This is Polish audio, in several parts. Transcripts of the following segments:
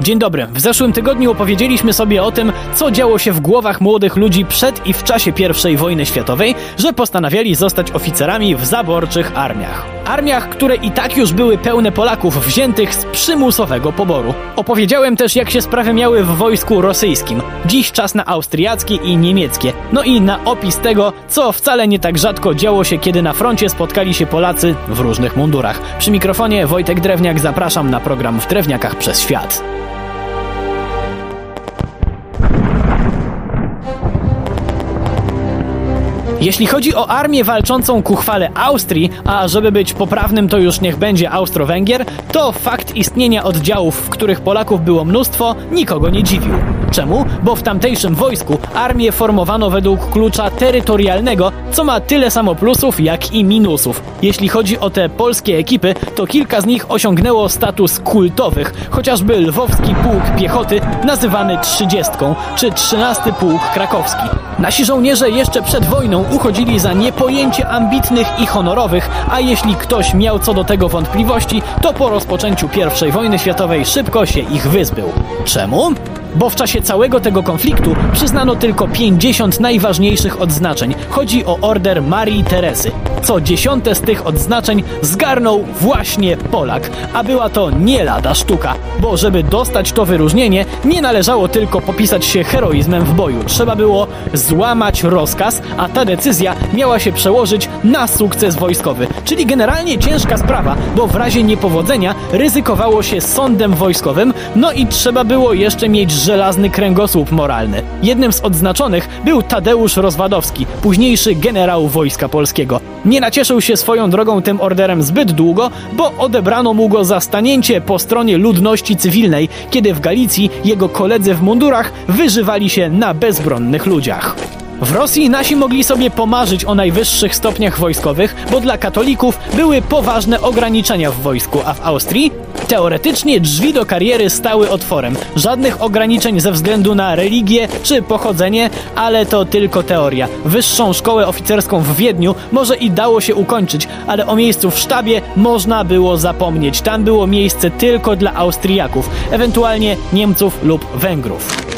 Dzień dobry. W zeszłym tygodniu opowiedzieliśmy sobie o tym, co działo się w głowach młodych ludzi przed i w czasie I wojny światowej, że postanawiali zostać oficerami w zaborczych armiach. Armiach, które i tak już były pełne Polaków wziętych z przymusowego poboru. Opowiedziałem też, jak się sprawy miały w wojsku rosyjskim. Dziś czas na austriackie i niemieckie. No i na opis tego, co wcale nie tak rzadko działo się, kiedy na froncie spotkali się Polacy w różnych mundurach. Przy mikrofonie Wojtek Drewniak zapraszam na program w Drewniakach przez świat. Jeśli chodzi o armię walczącą ku chwale Austrii, a żeby być poprawnym to już niech będzie Austro-Węgier, to fakt istnienia oddziałów, w których Polaków było mnóstwo, nikogo nie dziwił. Czemu? Bo w tamtejszym wojsku armię formowano według klucza terytorialnego, co ma tyle samo plusów, jak i minusów. Jeśli chodzi o te polskie ekipy, to kilka z nich osiągnęło status kultowych, chociażby Lwowski Pułk Piechoty, nazywany trzydziestką, czy trzynasty Pułk Krakowski. Nasi żołnierze jeszcze przed wojną uchodzili za niepojęcie ambitnych i honorowych, a jeśli ktoś miał co do tego wątpliwości, to po rozpoczęciu I wojny światowej szybko się ich wyzbył. Czemu? Bo w czasie całego tego konfliktu przyznano tylko 50 najważniejszych odznaczeń. Chodzi o order Marii Teresy. Co dziesiąte z tych odznaczeń zgarnął właśnie Polak, a była to nie lada sztuka, bo żeby dostać to wyróżnienie, nie należało tylko popisać się heroizmem w boju. Trzeba było złamać rozkaz, a ta decyzja miała się przełożyć na sukces wojskowy. Czyli generalnie ciężka sprawa, bo w razie niepowodzenia ryzykowało się sądem wojskowym, no i trzeba było jeszcze mieć żelazny kręgosłup moralny. Jednym z odznaczonych był Tadeusz Rozwadowski, późniejszy generał Wojska Polskiego. Nie nacieszył się swoją drogą tym orderem zbyt długo, bo odebrano mu go za stanięcie po stronie ludności cywilnej, kiedy w Galicji jego koledzy w mundurach wyżywali się na bezbronnych ludziach. W Rosji nasi mogli sobie pomarzyć o najwyższych stopniach wojskowych, bo dla katolików były poważne ograniczenia w wojsku, a w Austrii teoretycznie drzwi do kariery stały otworem. Żadnych ograniczeń ze względu na religię czy pochodzenie, ale to tylko teoria. Wyższą szkołę oficerską w Wiedniu może i dało się ukończyć, ale o miejscu w sztabie można było zapomnieć. Tam było miejsce tylko dla Austriaków, ewentualnie Niemców lub Węgrów.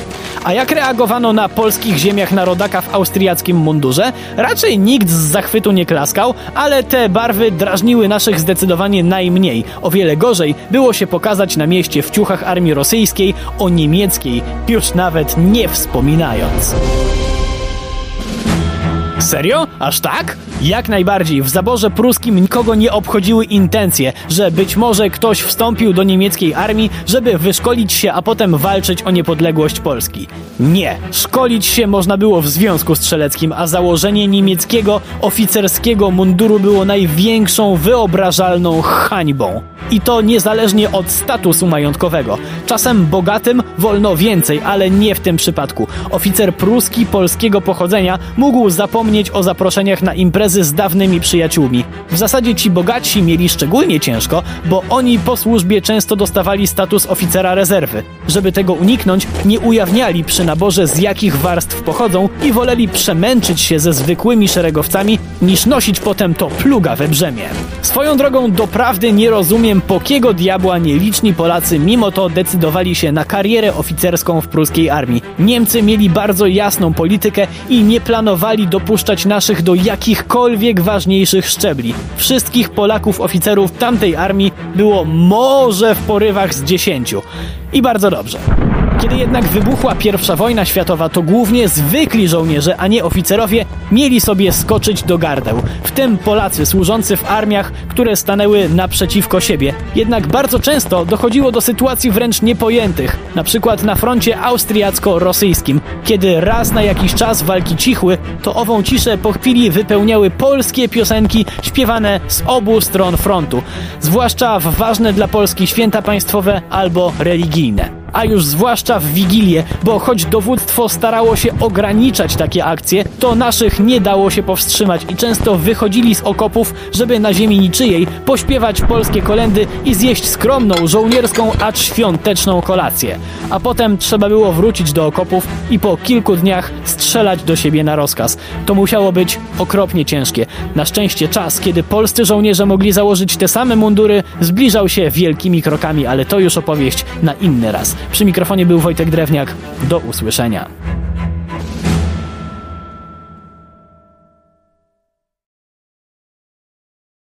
A jak reagowano na polskich ziemiach narodaka w austriackim mundurze? Raczej nikt z zachwytu nie klaskał, ale te barwy drażniły naszych zdecydowanie najmniej. O wiele gorzej było się pokazać na mieście w ciuchach armii rosyjskiej, o niemieckiej już nawet nie wspominając. Serio? Aż tak? Jak najbardziej. W zaborze pruskim nikogo nie obchodziły intencje, że być może ktoś wstąpił do niemieckiej armii, żeby wyszkolić się, a potem walczyć o niepodległość Polski. Nie. Szkolić się można było w Związku Strzeleckim, a założenie niemieckiego oficerskiego munduru było największą wyobrażalną hańbą. I to niezależnie od statusu majątkowego. Czasem bogatym wolno więcej, ale nie w tym przypadku. Oficer pruski polskiego pochodzenia mógł zapomnieć o zaproszeniach na imprezy z dawnymi przyjaciółmi. W zasadzie ci bogatsi mieli szczególnie ciężko, bo oni po służbie często dostawali status oficera rezerwy. Żeby tego uniknąć, nie ujawniali przy naborze z jakich warstw pochodzą i woleli przemęczyć się ze zwykłymi szeregowcami, niż nosić potem to plugawe brzemię. Swoją drogą doprawdy nie rozumiem, po kiego diabła nieliczni Polacy mimo to decydowali się na karierę oficerską w pruskiej armii. Niemcy mieli bardzo jasną politykę i nie planowali dopuszczać naszych do jakichkolwiek ważniejszych szczebli. Wszystkich Polaków oficerów tamtej armii było może w porywach z dziesięciu. I bardzo dobrze. Kiedy jednak wybuchła I wojna światowa, to głównie zwykli żołnierze, a nie oficerowie, mieli sobie skoczyć do gardeł. W tym Polacy służący w armiach, które stanęły naprzeciwko siebie. Jednak bardzo często dochodziło do sytuacji wręcz niepojętych. Na przykład na froncie austriacko-rosyjskim. Kiedy raz na jakiś czas walki cichły, to ową ciszę po chwili wypełniały polskie piosenki śpiewane z obu stron frontu. Zwłaszcza w ważne dla Polski święta państwowe albo religijne a już zwłaszcza w Wigilię, bo choć dowództwo starało się ograniczać takie akcje, to naszych nie dało się powstrzymać i często wychodzili z okopów, żeby na ziemi niczyjej pośpiewać polskie kolendy i zjeść skromną, żołnierską, acz świąteczną kolację. A potem trzeba było wrócić do okopów i po kilku dniach strzelać do siebie na rozkaz. To musiało być okropnie ciężkie. Na szczęście czas, kiedy polscy żołnierze mogli założyć te same mundury, zbliżał się wielkimi krokami, ale to już opowieść na inny raz. Przy mikrofonie był Wojtek Drewniak. Do usłyszenia.